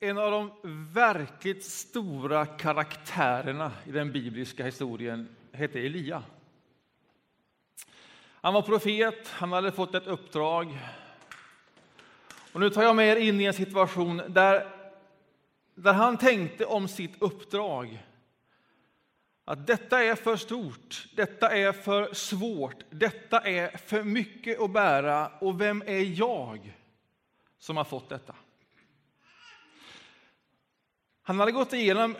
en av de verkligt stora karaktärerna i den bibliska historien hette Elia. Han var profet, han hade fått ett uppdrag. Och nu tar jag med er in i en situation där, där han tänkte om sitt uppdrag att detta är för stort, detta är för svårt, detta är för mycket att bära och vem är jag som har fått detta? Han hade gått igenom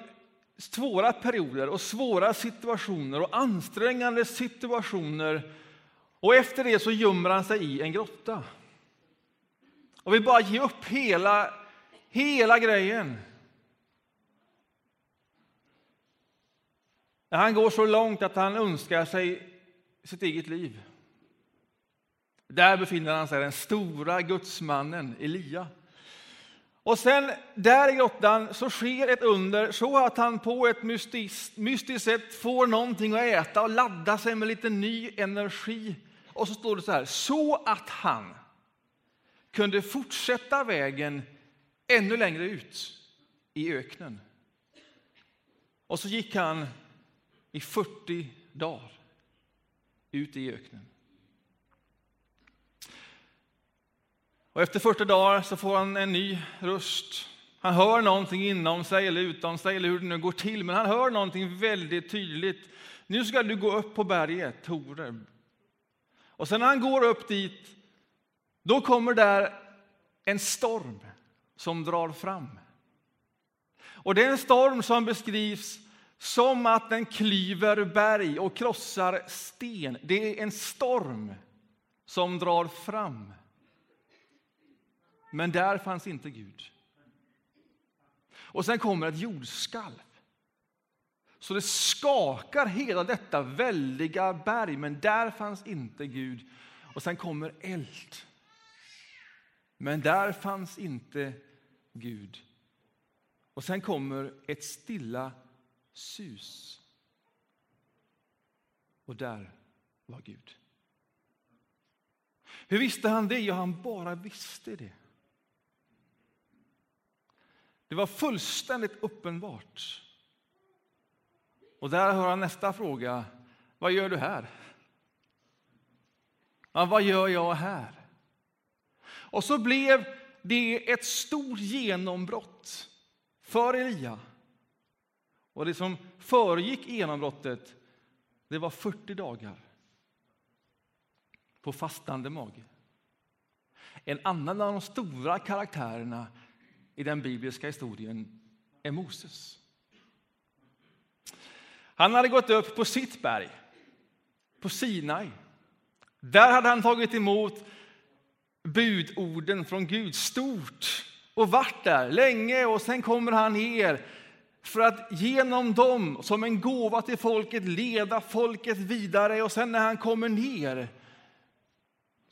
svåra perioder och svåra situationer och ansträngande situationer och efter det så gömmer han sig i en grotta. Och vill bara ge upp hela, hela grejen. Han går så långt att han önskar sig sitt eget liv. Där befinner han sig, den stora gudsmannen Elia. Och sen där i grottan så sker ett under så att han på ett mystiskt, mystiskt sätt får någonting att äta och ladda sig med lite ny energi. Och så står det så här, så att han kunde fortsätta vägen ännu längre ut i öknen. Och så gick han i 40 dagar ut i öknen. Och efter 40 dagar så får han en ny röst. Han hör någonting inom sig eller utom sig, eller hur det nu går till, men han hör någonting väldigt tydligt. Nu ska du gå upp på berget, Toreb. Och sen när han går upp dit, då kommer där en storm som drar fram. Och det är en storm som beskrivs som att den klyver berg och krossar sten. Det är en storm som drar fram. Men där fanns inte Gud. Och sen kommer ett jordskalv. Så det skakar hela detta väldiga berg, men där fanns inte Gud. Och sen kommer eld. Men där fanns inte Gud. Och sen kommer ett stilla sus. Och där var Gud. Hur visste han det? Ja, han bara visste det. Det var fullständigt uppenbart. Och där hör han nästa fråga. Vad gör du här? Ja, vad gör jag här? Och så blev det ett stort genombrott för Elia. Och det som föregick genombrottet, det var 40 dagar på fastande mage. En annan av de stora karaktärerna i den bibliska historien är Moses. Han hade gått upp på sitt berg, på Sinai. Där hade han tagit emot budorden från Gud, stort, och varit där länge. Och sen kommer han ner för att genom dem, som en gåva till folket, leda folket vidare. Och sen när han kommer ner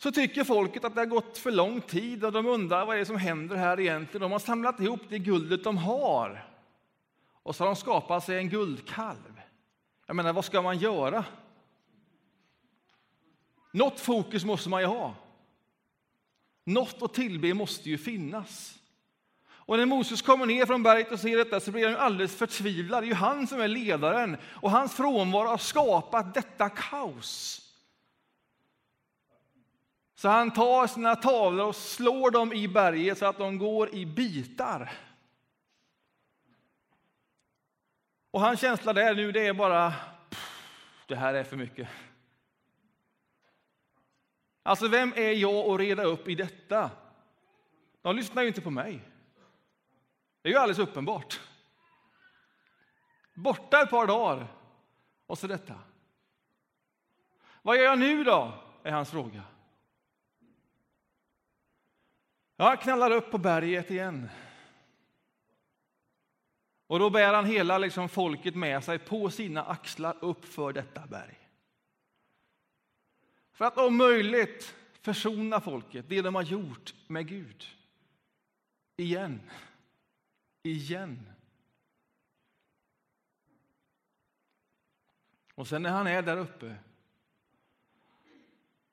så tycker folket att det har gått för lång tid och de undrar vad det är som händer här egentligen. De har samlat ihop det guldet de har och så har de skapat sig en guldkalv. Jag menar, vad ska man göra? Något fokus måste man ju ha. Något att tillbe måste ju finnas. Och när Moses kommer ner från berget och ser detta så blir han alldeles förtvivlad. Det är ju han som är ledaren och hans frånvaro har skapat detta kaos. Så han tar sina tavlor och slår dem i berget så att de går i bitar. Och hans känsla där nu det är bara, det här är för mycket. Alltså, vem är jag att reda upp i detta? De lyssnar ju inte på mig. Det är ju alldeles uppenbart. Borta ett par dagar och så detta. Vad gör jag nu då? är hans fråga. Jag knallar upp på berget igen. Och då bär han hela liksom folket med sig på sina axlar upp för detta berg. För att om möjligt försona folket, det de har gjort med Gud. Igen. Igen. Och sen när han är där uppe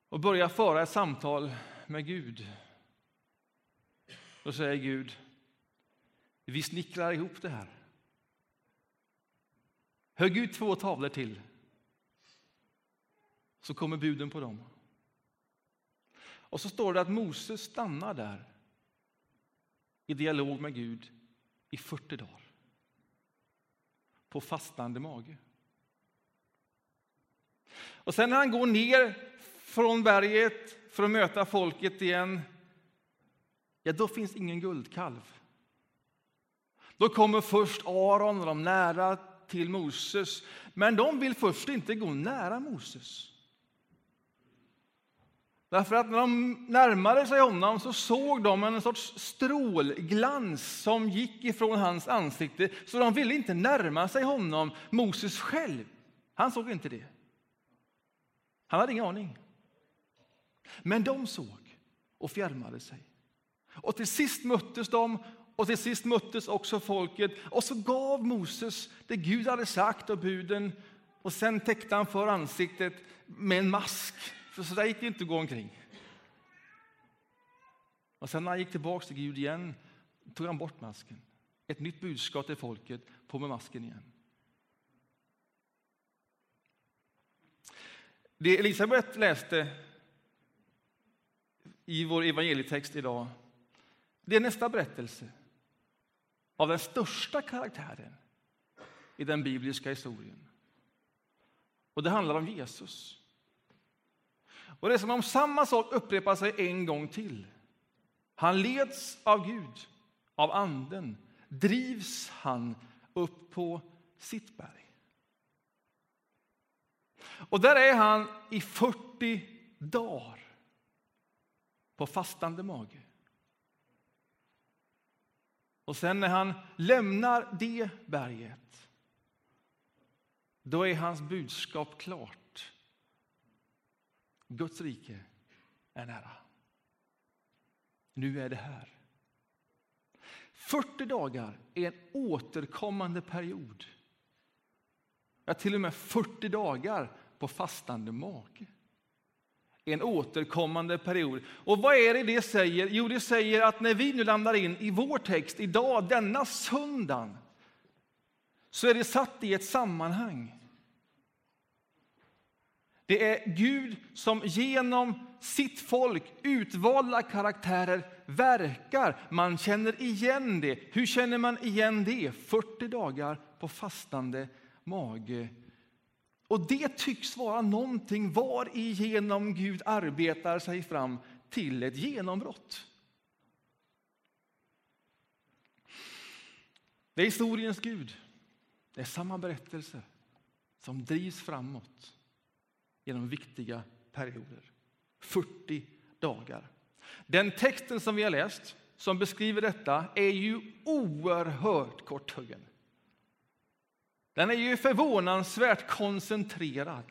och börjar föra ett samtal med Gud då säger Gud, Vi snickrar ihop det här. Högg ut två tavlor till, så kommer buden på dem. Och så står det att Moses stannar där i dialog med Gud i 40 dagar på fastande mage. Och sen när han går ner från berget för att möta folket igen, ja, då finns ingen guldkalv. Då kommer först Aron och de nära till Moses, men de vill först inte gå nära Moses. Därför att när de närmade sig honom så såg de en sorts strålglans som gick ifrån hans ansikte, så de ville inte närma sig honom, Moses själv. Han såg inte det. Han hade ingen aning. Men de såg och fjärmade sig. Och till sist möttes de och till sist möttes också folket och så gav Moses det Gud hade sagt och buden och sen täckte han för ansiktet med en mask för så där gick det inte att gå omkring. Och sen när han gick tillbaka till Gud igen tog han bort masken. Ett nytt budskap till folket, på med masken igen. Det Elisabet läste i vår evangelietext idag, det är nästa berättelse av den största karaktären i den bibliska historien. Och det handlar om Jesus. Och Det är som om samma sak upprepar sig en gång till. Han leds av Gud, av Anden, drivs han upp på sitt berg. Och där är han i 40 dagar på fastande mage. Och sen när han lämnar det berget, då är hans budskap klart. Guds rike är nära. Nu är det här. 40 dagar är en återkommande period. Ja, till och med 40 dagar på fastande mage. En återkommande period. Och vad är det det säger? Jo, det säger att när vi nu landar in i vår text idag, denna söndagen, så är det satt i ett sammanhang. Det är Gud som genom sitt folk, utvalda karaktärer, verkar. Man känner igen det. Hur känner man igen det? 40 dagar på fastande mage. Och det tycks vara någonting varigenom Gud arbetar sig fram till ett genombrott. Det är historiens Gud. Det är samma berättelse som drivs framåt genom viktiga perioder. 40 dagar. Den texten som vi har läst, som beskriver detta, är ju oerhört korthuggen. Den är ju förvånansvärt koncentrerad.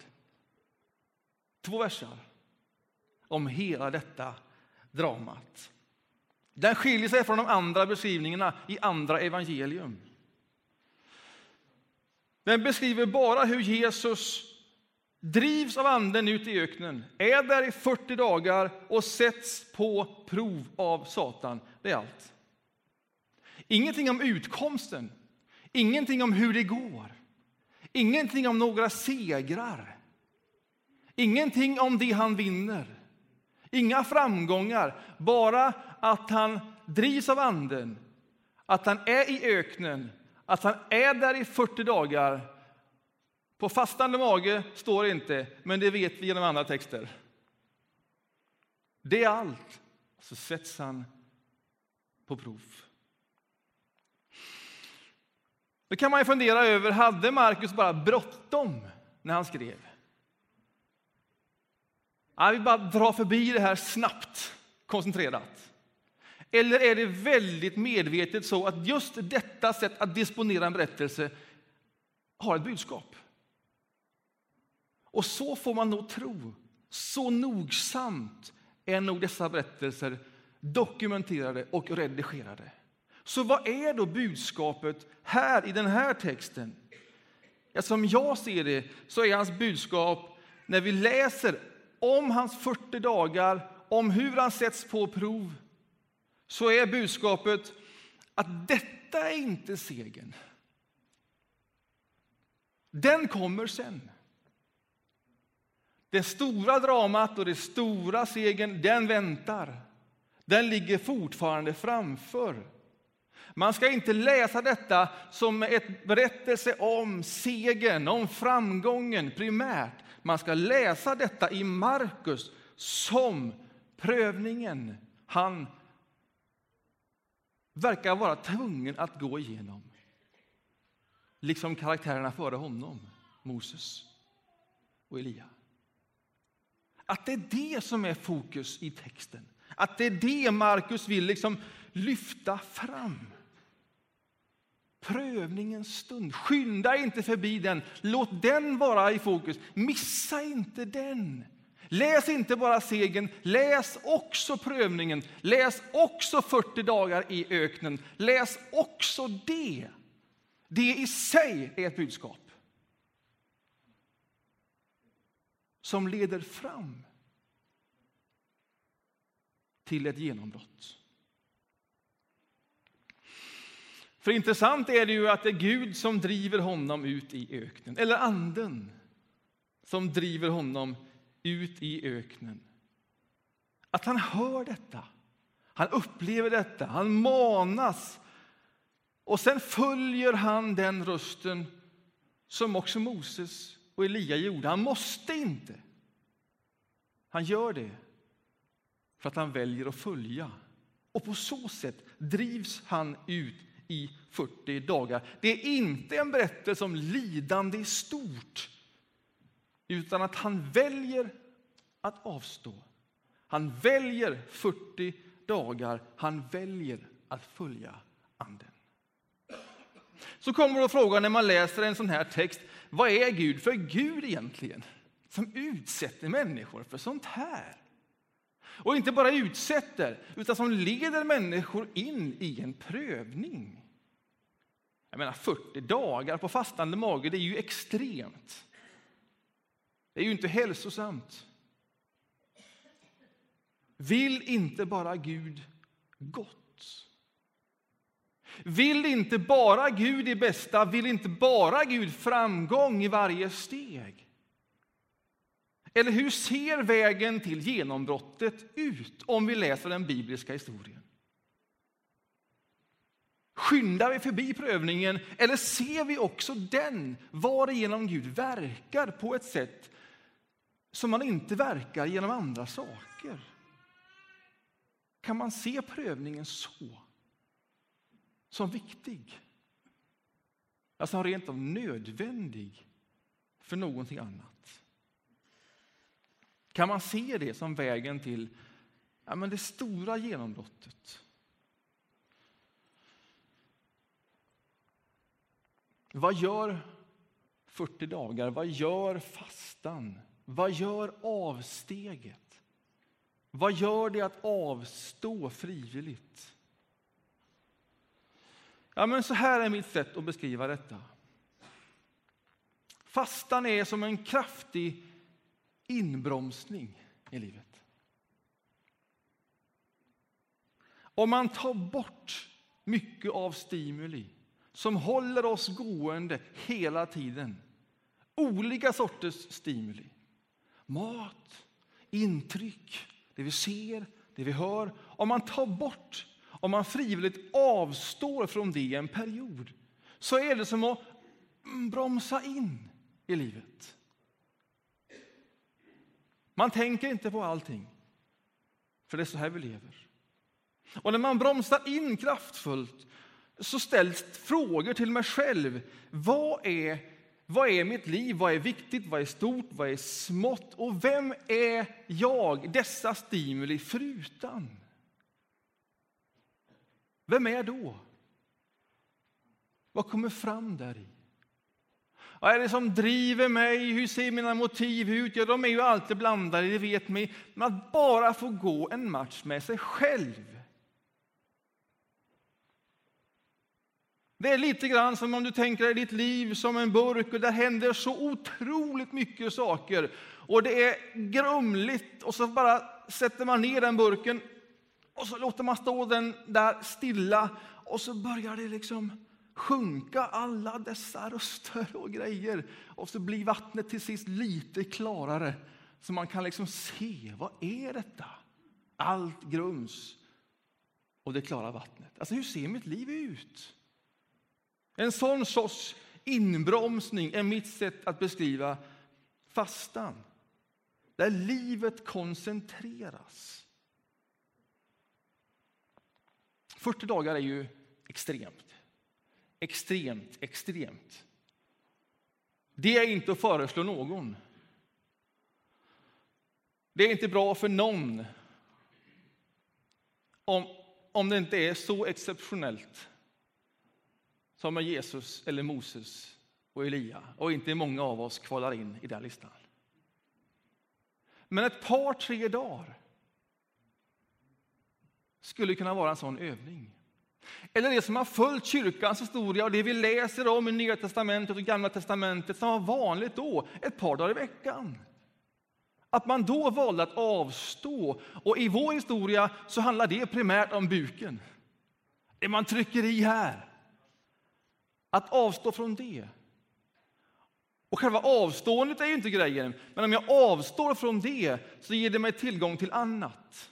Två versar om hela detta dramat. Den skiljer sig från de andra beskrivningarna i andra evangelium. Den beskriver bara hur Jesus drivs av anden ut i öknen, är där i 40 dagar och sätts på prov av Satan. Det är allt. Ingenting om utkomsten, ingenting om hur det går, ingenting om några segrar, ingenting om det han vinner, inga framgångar, bara att han drivs av anden, att han är i öknen, att han är där i 40 dagar på fastande mage står det inte, men det vet vi genom andra texter. Det är allt. Så sätts han på prov. Då kan man ju fundera över, hade Markus bara bråttom när han skrev? Han vill bara dra förbi det här snabbt, koncentrerat. Eller är det väldigt medvetet så att just detta sätt att disponera en berättelse har ett budskap? Och så får man nog tro. Så nogsamt är nog dessa berättelser dokumenterade och redigerade. Så vad är då budskapet här i den här texten? Ja, som jag ser det så är hans budskap när vi läser om hans 40 dagar, om hur han sätts på prov, så är budskapet att detta är inte segern. Den kommer sen. Det stora dramat och det stora segern, den väntar. Den ligger fortfarande framför. Man ska inte läsa detta som ett berättelse om segern, om framgången primärt. Man ska läsa detta i Markus som prövningen han verkar vara tvungen att gå igenom. Liksom karaktärerna före honom, Moses och Elia. Att det är det som är fokus i texten. Att det är det Markus vill liksom lyfta fram. Prövningens stund. Skynda inte förbi den. Låt den vara i fokus. Missa inte den. Läs inte bara segern, läs också prövningen. Läs också 40 dagar i öknen. Läs också det. Det i sig är ett budskap som leder fram till ett genombrott. För intressant är det ju att det är Gud som driver honom ut i öknen, eller anden som driver honom ut i öknen. Att han hör detta, han upplever detta, han manas. Och sen följer han den rösten som också Moses och Elia gjorde. Han måste inte. Han gör det för att han väljer att följa. Och på så sätt drivs han ut i 40 dagar. Det är inte en berättelse om lidande i stort, utan att han väljer att avstå. Han väljer 40 dagar, han väljer att följa Anden. Så kommer då frågan när man läser en sån här text, vad är Gud för Gud egentligen? Som utsätter människor för sånt här. Och inte bara utsätter, utan som leder människor in i en prövning. Jag menar 40 dagar på fastande mage, det är ju extremt. Det är ju inte hälsosamt. Vill inte bara Gud gott? Vill inte bara Gud det bästa? Vill inte bara Gud framgång i varje steg? Eller hur ser vägen till genombrottet ut om vi läser den bibliska historien? Skyndar vi förbi prövningen eller ser vi också den varigenom Gud verkar på ett sätt som man inte verkar genom andra saker? Kan man se prövningen så? Som viktig? Alltså rent av nödvändig för någonting annat? Kan man se det som vägen till ja, men det stora genombrottet? Vad gör 40 dagar? Vad gör fastan? Vad gör avsteget? Vad gör det att avstå frivilligt? Ja, men så här är mitt sätt att beskriva detta. Fastan är som en kraftig inbromsning i livet. Om man tar bort mycket av stimuli som håller oss gående hela tiden. Olika sorters stimuli. Mat, intryck, det vi ser, det vi hör. Om man tar bort, om man frivilligt avstår från det en period så är det som att bromsa in i livet. Man tänker inte på allting, för det är så här vi lever. Och när man bromsar in kraftfullt så ställs frågor till mig själv. Vad är, vad är mitt liv? Vad är viktigt? Vad är stort? Vad är smått? Och vem är jag, dessa stimuli, förutan? Vem är jag då? Vad kommer fram där i? Vad är det som driver mig? Hur ser mina motiv ut? Ja, de är ju alltid blandade, det vet ni. Men att bara få gå en match med sig själv Det är lite grann som om du tänker dig ditt liv som en burk och där händer så otroligt mycket saker. Och det är grumligt och så bara sätter man ner den burken och så låter man stå den där stilla Och så börjar det liksom sjunka alla dessa röster och grejer. Och så blir vattnet till sist lite klarare. Så man kan liksom se, vad är detta? Allt grums och det klara vattnet. Alltså hur ser mitt liv ut? En sån sorts inbromsning är mitt sätt att beskriva fastan. Där livet koncentreras. 40 dagar är ju extremt. Extremt, extremt. Det är inte att föreslå någon. Det är inte bra för någon om, om det inte är så exceptionellt som med Jesus eller Moses och Elia och inte många av oss kvalar in i den listan. Men ett par, tre dagar skulle kunna vara en sån övning. Eller det som har följt kyrkans historia och det vi läser om i Nya testamentet och Gamla testamentet som var vanligt då, ett par dagar i veckan. Att man då valde att avstå. Och i vår historia så handlar det primärt om buken. Det man trycker i här. Att avstå från det. Och själva avståendet är ju inte grejen, men om jag avstår från det så ger det mig tillgång till annat.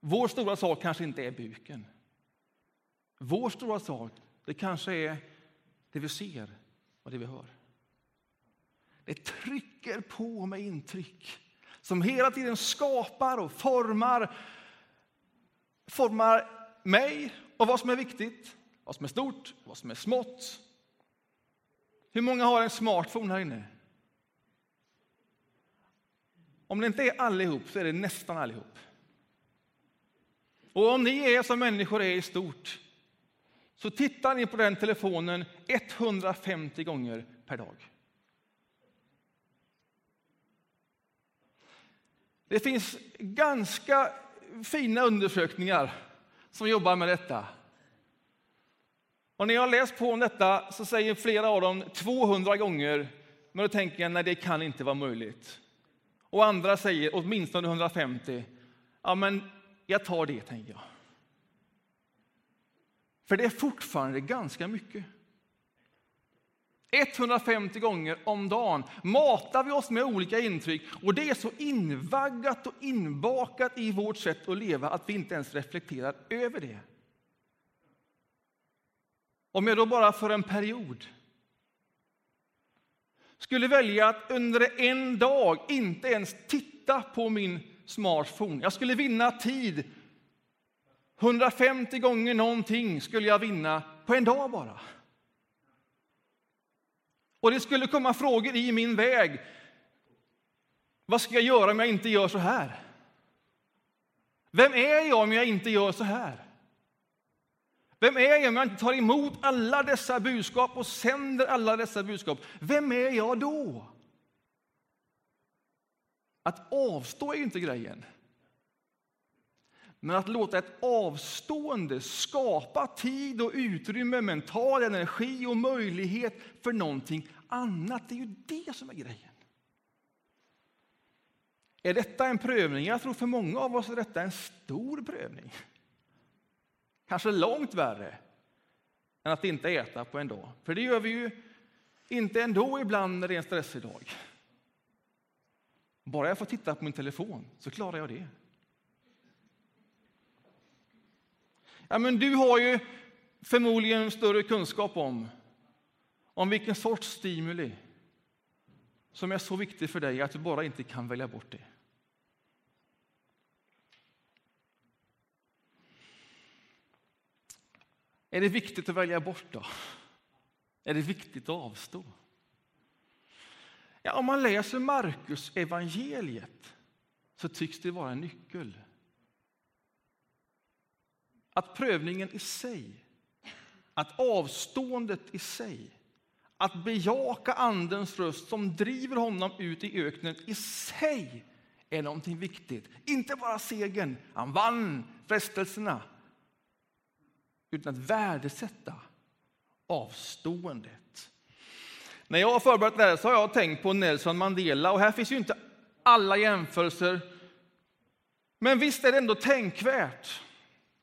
Vår stora sak kanske inte är buken. Vår stora sak det kanske är det vi ser och det vi hör. Det trycker på med intryck som hela tiden skapar och formar, formar mig och vad som är viktigt, vad som är stort, vad som är smått. Hur många har en smartphone här inne? Om det inte är allihop så är det nästan allihop. Och om ni är som människor är i stort så tittar ni på den telefonen 150 gånger per dag. Det finns ganska fina undersökningar som jobbar med detta. Och när jag har läst på om detta så säger flera av dem 200 gånger, men då tänker jag nej, det kan inte vara möjligt. Och andra säger åtminstone 150. Ja, men jag tar det, tänker jag. För det är fortfarande ganska mycket. 150 gånger om dagen matar vi oss med olika intryck och det är så invaggat och inbakat i vårt sätt att leva att vi inte ens reflekterar över det. Om jag då bara för en period skulle välja att under en dag inte ens titta på min smartphone. Jag skulle vinna tid. 150 gånger någonting skulle jag vinna på en dag bara. Och det skulle komma frågor i min väg. Vad ska jag göra om jag inte gör så här? Vem är jag om jag inte gör så här? Vem är jag om jag inte tar emot alla dessa budskap och sänder alla dessa budskap? Vem är jag då? Att avstå är ju inte grejen. Men att låta ett avstående skapa tid och utrymme, mental energi och möjlighet för någonting annat, det är ju det som är grejen. Är detta en prövning? Jag tror för många av oss är detta en stor prövning. Kanske långt värre än att inte äta på en dag. För det gör vi ju inte ändå ibland när det är en stressig dag. Bara jag får titta på min telefon så klarar jag det. Ja, men du har ju förmodligen större kunskap om, om vilken sorts stimuli som är så viktig för dig att du bara inte kan välja bort det. Är det viktigt att välja bort då? Är det viktigt att avstå? Ja, om man läser Markus evangeliet så tycks det vara en nyckel. Att prövningen i sig, att avståendet i sig, att bejaka Andens röst som driver honom ut i öknen i sig är någonting viktigt. Inte bara segern, han vann frestelserna, utan att värdesätta avståendet. När jag har förberett det här så har jag tänkt på Nelson Mandela och här finns ju inte alla jämförelser Men visst är det ändå tänkvärt.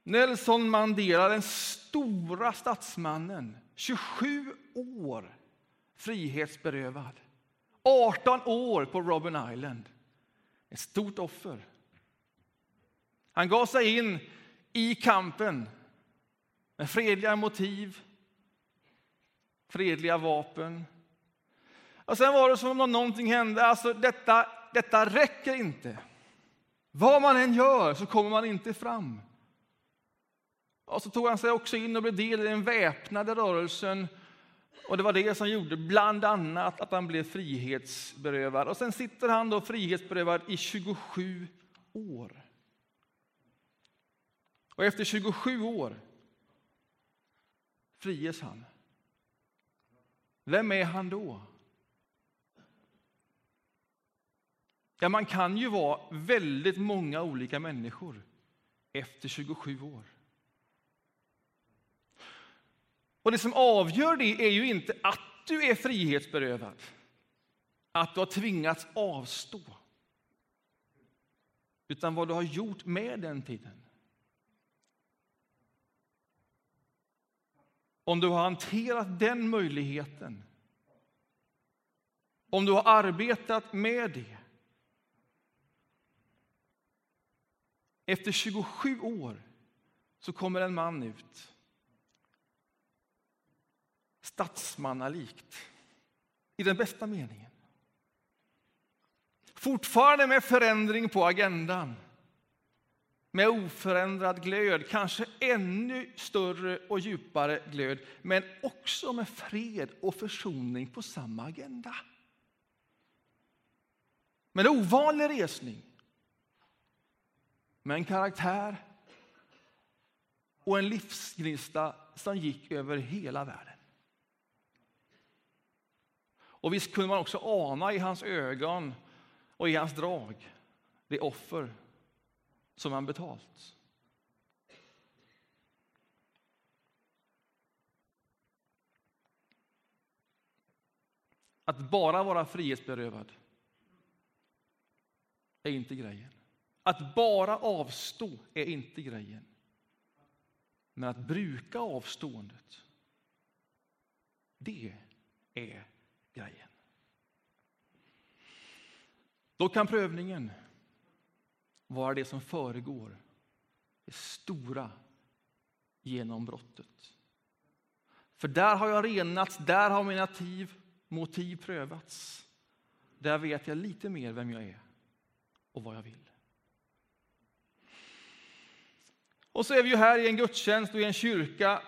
Nelson Mandela, den stora statsmannen, 27 år frihetsberövad. 18 år på Robben Island. Ett stort offer. Han gav sig in i kampen med fredliga motiv, fredliga vapen. Och sen var det som om någonting hände. Alltså detta, detta räcker inte. Vad man än gör så kommer man inte fram. Och så tog han sig också in och blev del i den väpnade rörelsen. Och det var det som gjorde bland annat att han blev frihetsberövad. Och sen sitter han då frihetsberövad i 27 år. Och efter 27 år friges han. Vem är han då? Ja, man kan ju vara väldigt många olika människor efter 27 år. Och det som avgör det är ju inte att du är frihetsberövad, att du har tvingats avstå, utan vad du har gjort med den tiden. Om du har hanterat den möjligheten, om du har arbetat med det. Efter 27 år så kommer en man ut statsmannalikt, i den bästa meningen. Fortfarande med förändring på agendan. Med oförändrad glöd, kanske ännu större och djupare glöd men också med fred och försoning på samma agenda. Med ovanlig resning. Med en karaktär och en livsgnista som gick över hela världen. Och visst kunde man också ana i hans ögon och i hans drag det offer som han betalt. Att bara vara frihetsberövad är inte grejen. Att bara avstå är inte grejen. Men att bruka avståendet, det är grejen. Då kan prövningen vara det som föregår det stora genombrottet. För där har jag renats, där har mina motiv, motiv prövats. Där vet jag lite mer vem jag är och vad jag vill. Och så är vi ju här i en gudstjänst och i en kyrka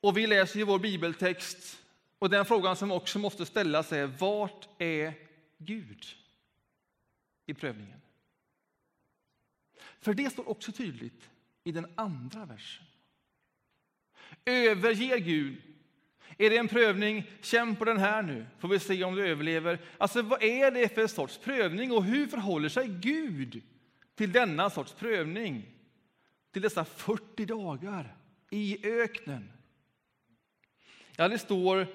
och vi läser ju vår bibeltext och den frågan som också måste ställas är, vart är Gud i prövningen? För det står också tydligt i den andra versen. Överge Gud. Är det en prövning? Känn på den här nu, får vi se om du överlever. Alltså, vad är det för sorts prövning och hur förhåller sig Gud till denna sorts prövning? Till dessa 40 dagar i öknen. Ja, det står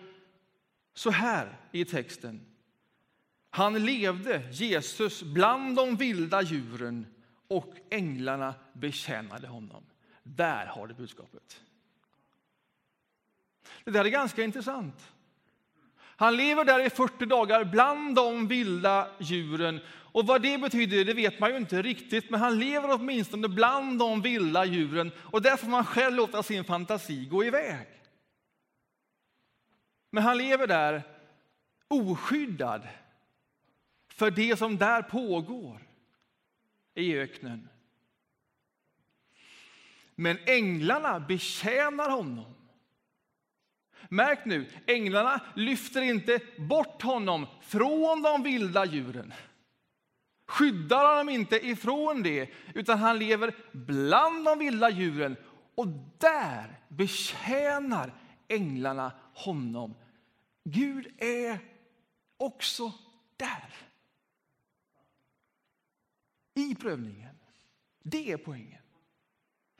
så här i texten. Han levde, Jesus, bland de vilda djuren och änglarna betjänade honom. Där har du budskapet. Det där är ganska intressant. Han lever där i 40 dagar bland de vilda djuren. Och Vad det betyder det vet man ju inte riktigt, men han lever åtminstone bland de vilda djuren och där får man själv låta sin fantasi gå iväg. Men han lever där oskyddad för det som där pågår i öknen. Men änglarna betjänar honom. Märk nu, änglarna lyfter inte bort honom från de vilda djuren. Skyddar honom inte ifrån det, utan han lever bland de vilda djuren. Och där betjänar änglarna honom Gud är också där. I prövningen. Det är poängen.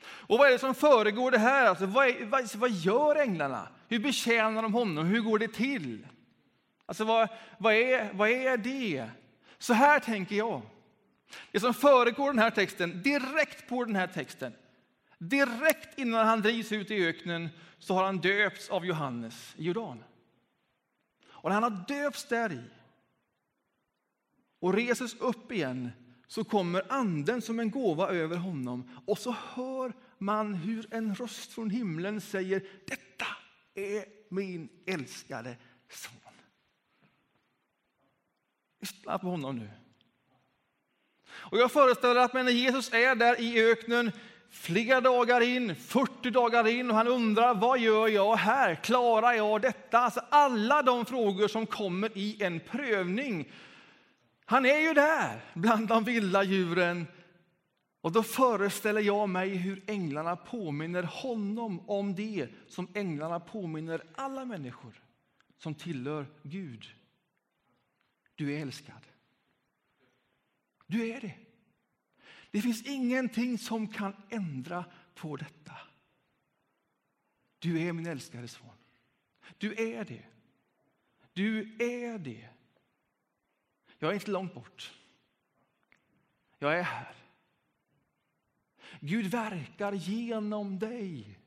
Och vad är det som föregår det här? Alltså, vad, är, vad, alltså, vad gör änglarna? Hur betjänar de honom? Hur går det till? Alltså, vad, vad, är, vad är det? Så här tänker jag. Det som föregår den här texten, direkt på den här texten, direkt innan han drivs ut i öknen, så har han döpts av Johannes i Jordan. Och när han har döpts där i och reses upp igen så kommer anden som en gåva över honom och så hör man hur en röst från himlen säger detta är min älskade son. Lyssna på honom nu. Och jag föreställer att när Jesus är där i öknen flera dagar in, 40 dagar in och han undrar vad gör jag här? Klarar jag detta? Alltså alla de frågor som kommer i en prövning. Han är ju där bland de vilda djuren. Och då föreställer jag mig hur änglarna påminner honom om det som änglarna påminner alla människor som tillhör Gud. Du är älskad. Du är det. Det finns ingenting som kan ändra på detta. Du är min älskade son. Du är det. Du är det. Jag är inte långt bort. Jag är här. Gud verkar genom dig,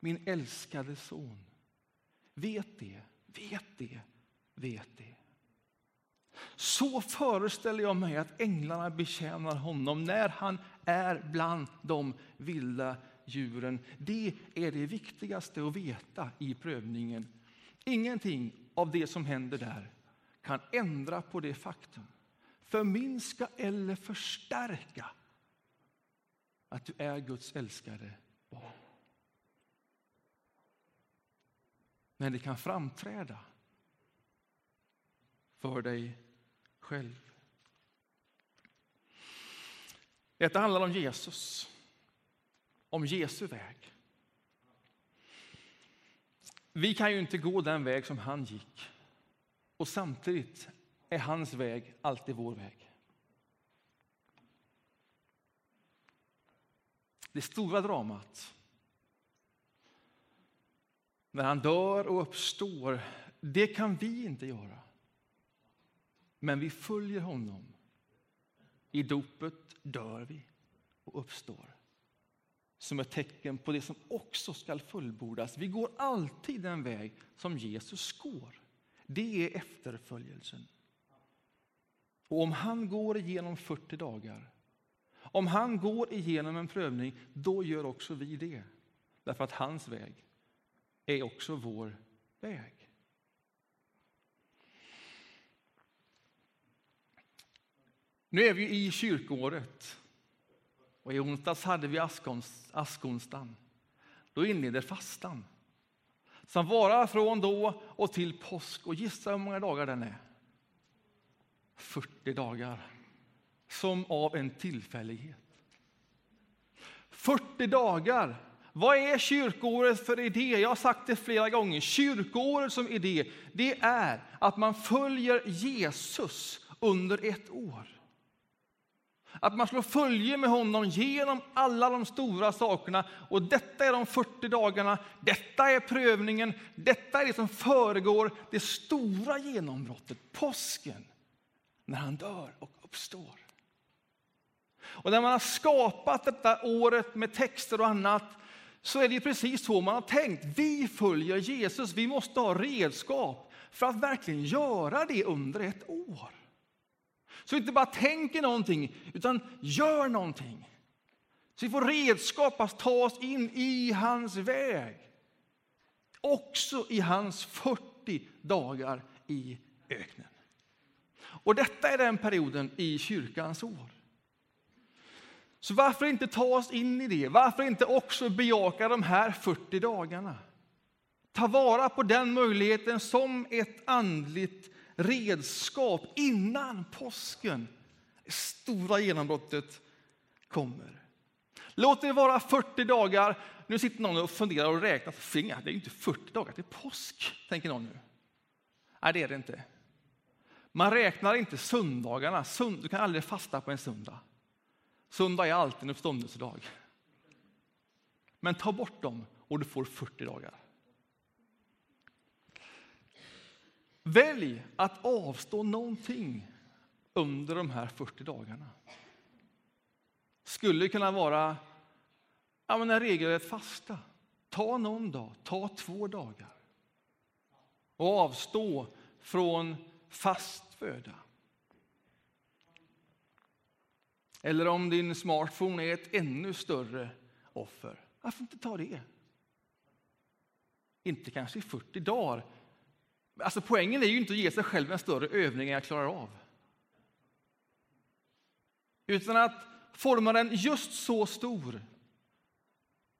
min älskade son. Vet det, vet det, vet det. Så föreställer jag mig att änglarna betjänar honom när han är bland de vilda djuren. Det är det viktigaste att veta i prövningen. Ingenting av det som händer där kan ändra på det faktum, förminska eller förstärka att du är Guds älskade barn. Men det kan framträda för dig själv. Detta handlar om Jesus, om Jesu väg. Vi kan ju inte gå den väg som han gick och samtidigt är hans väg alltid vår väg. Det stora dramat när han dör och uppstår, det kan vi inte göra. Men vi följer honom. I dopet dör vi och uppstår som ett tecken på det som också ska fullbordas. Vi går alltid den väg som Jesus går. Det är efterföljelsen. Och om han går igenom 40 dagar, om han går igenom en prövning, då gör också vi det. Därför att hans väg är också vår väg. Nu är vi i kyrkoåret. Och I onsdags hade vi askonsdagen. Då inleder fastan. Som varar från då och till påsk. Och gissa hur många dagar den är? 40 dagar. Som av en tillfällighet. 40 dagar. Vad är kyrkoåret för idé? Jag har sagt det flera gånger. Kyrkoåret som idé, det är att man följer Jesus under ett år. Att man slår följe med honom genom alla de stora sakerna. Och detta är de 40 dagarna, detta är prövningen, detta är det som föregår det stora genombrottet, påsken, när han dör och uppstår. Och när man har skapat detta året med texter och annat så är det precis så man har tänkt. Vi följer Jesus, vi måste ha redskap för att verkligen göra det under ett år. Så vi inte bara tänker någonting, utan gör någonting. Så vi får redskap att ta oss in i hans väg. Också i hans 40 dagar i öknen. Och detta är den perioden i kyrkans år. Så varför inte ta oss in i det? Varför inte också bejaka de här 40 dagarna? Ta vara på den möjligheten som ett andligt redskap innan påsken, det stora genombrottet, kommer. Låt det vara 40 dagar. Nu sitter någon och funderar och räknar. Finga, det är ju inte 40 dagar till påsk, tänker någon nu. Nej, det är det inte. Man räknar inte söndagarna. Du kan aldrig fasta på en söndag. Söndag är alltid en uppståndelsedag. Men ta bort dem och du får 40 dagar. Välj att avstå någonting under de här 40 dagarna. skulle kunna vara ja, men en regelrätt fasta. Ta någon dag, ta två dagar och avstå från fast föda. Eller om din smartphone är ett ännu större offer, varför inte ta det? Inte kanske i 40 dagar. Alltså poängen är ju inte att ge sig själv en större övning än jag klarar av. Utan att forma den just så stor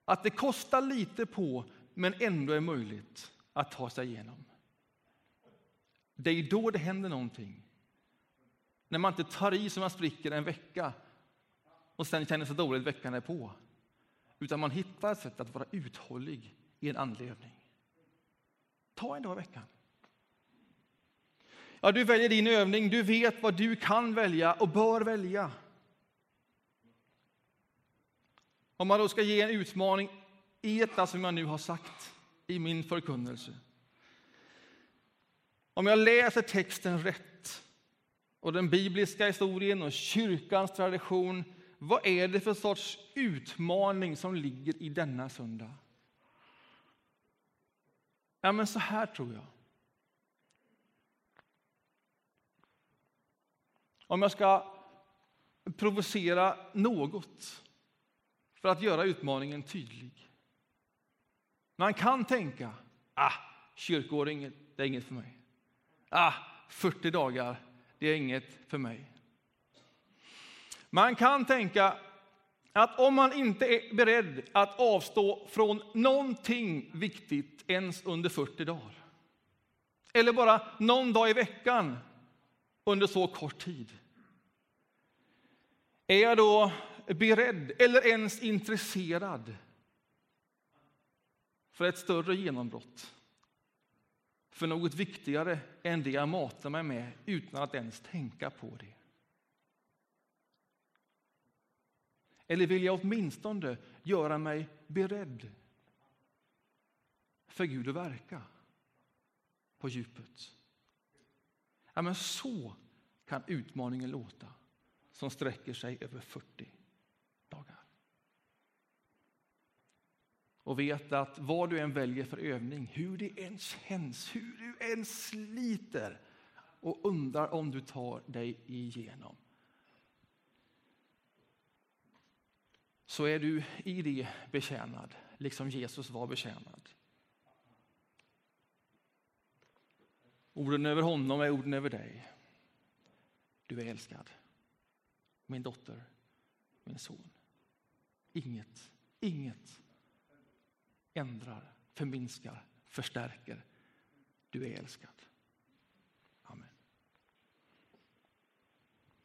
att det kostar lite på, men ändå är möjligt att ta sig igenom. Det är då det händer någonting. När man inte tar i så man spricker en vecka och sen känner sig dåligt veckan är på. Utan man hittar ett sätt att vara uthållig i en andlig övning. Ta en dag i veckan. Ja, du väljer din övning, du vet vad du kan välja och bör välja. Om man då ska ge en utmaning i detta som jag nu har sagt i min förkunnelse. Om jag läser texten rätt och den bibliska historien och kyrkans tradition, vad är det för sorts utmaning som ligger i denna söndag? Ja, men så här tror jag. Om jag ska provocera något för att göra utmaningen tydlig. Man kan tänka, ah, kyrkår är inget, det är inget för mig. Ah, 40 dagar, det är inget för mig. Man kan tänka att om man inte är beredd att avstå från någonting viktigt ens under 40 dagar, eller bara någon dag i veckan under så kort tid, är jag då beredd eller ens intresserad för ett större genombrott? För något viktigare än det jag matar mig med utan att ens tänka på det? Eller vill jag åtminstone göra mig beredd för Gud att verka på djupet? Ja, men så kan utmaningen låta som sträcker sig över 40 dagar. Och vet att vad du än väljer för övning, hur det än känns, hur du än sliter och undrar om du tar dig igenom. Så är du i det betjänad, liksom Jesus var betjänad. Orden över honom är orden över dig. Du är älskad. Min dotter, min son. Inget, inget ändrar, förminskar, förstärker. Du är älskad.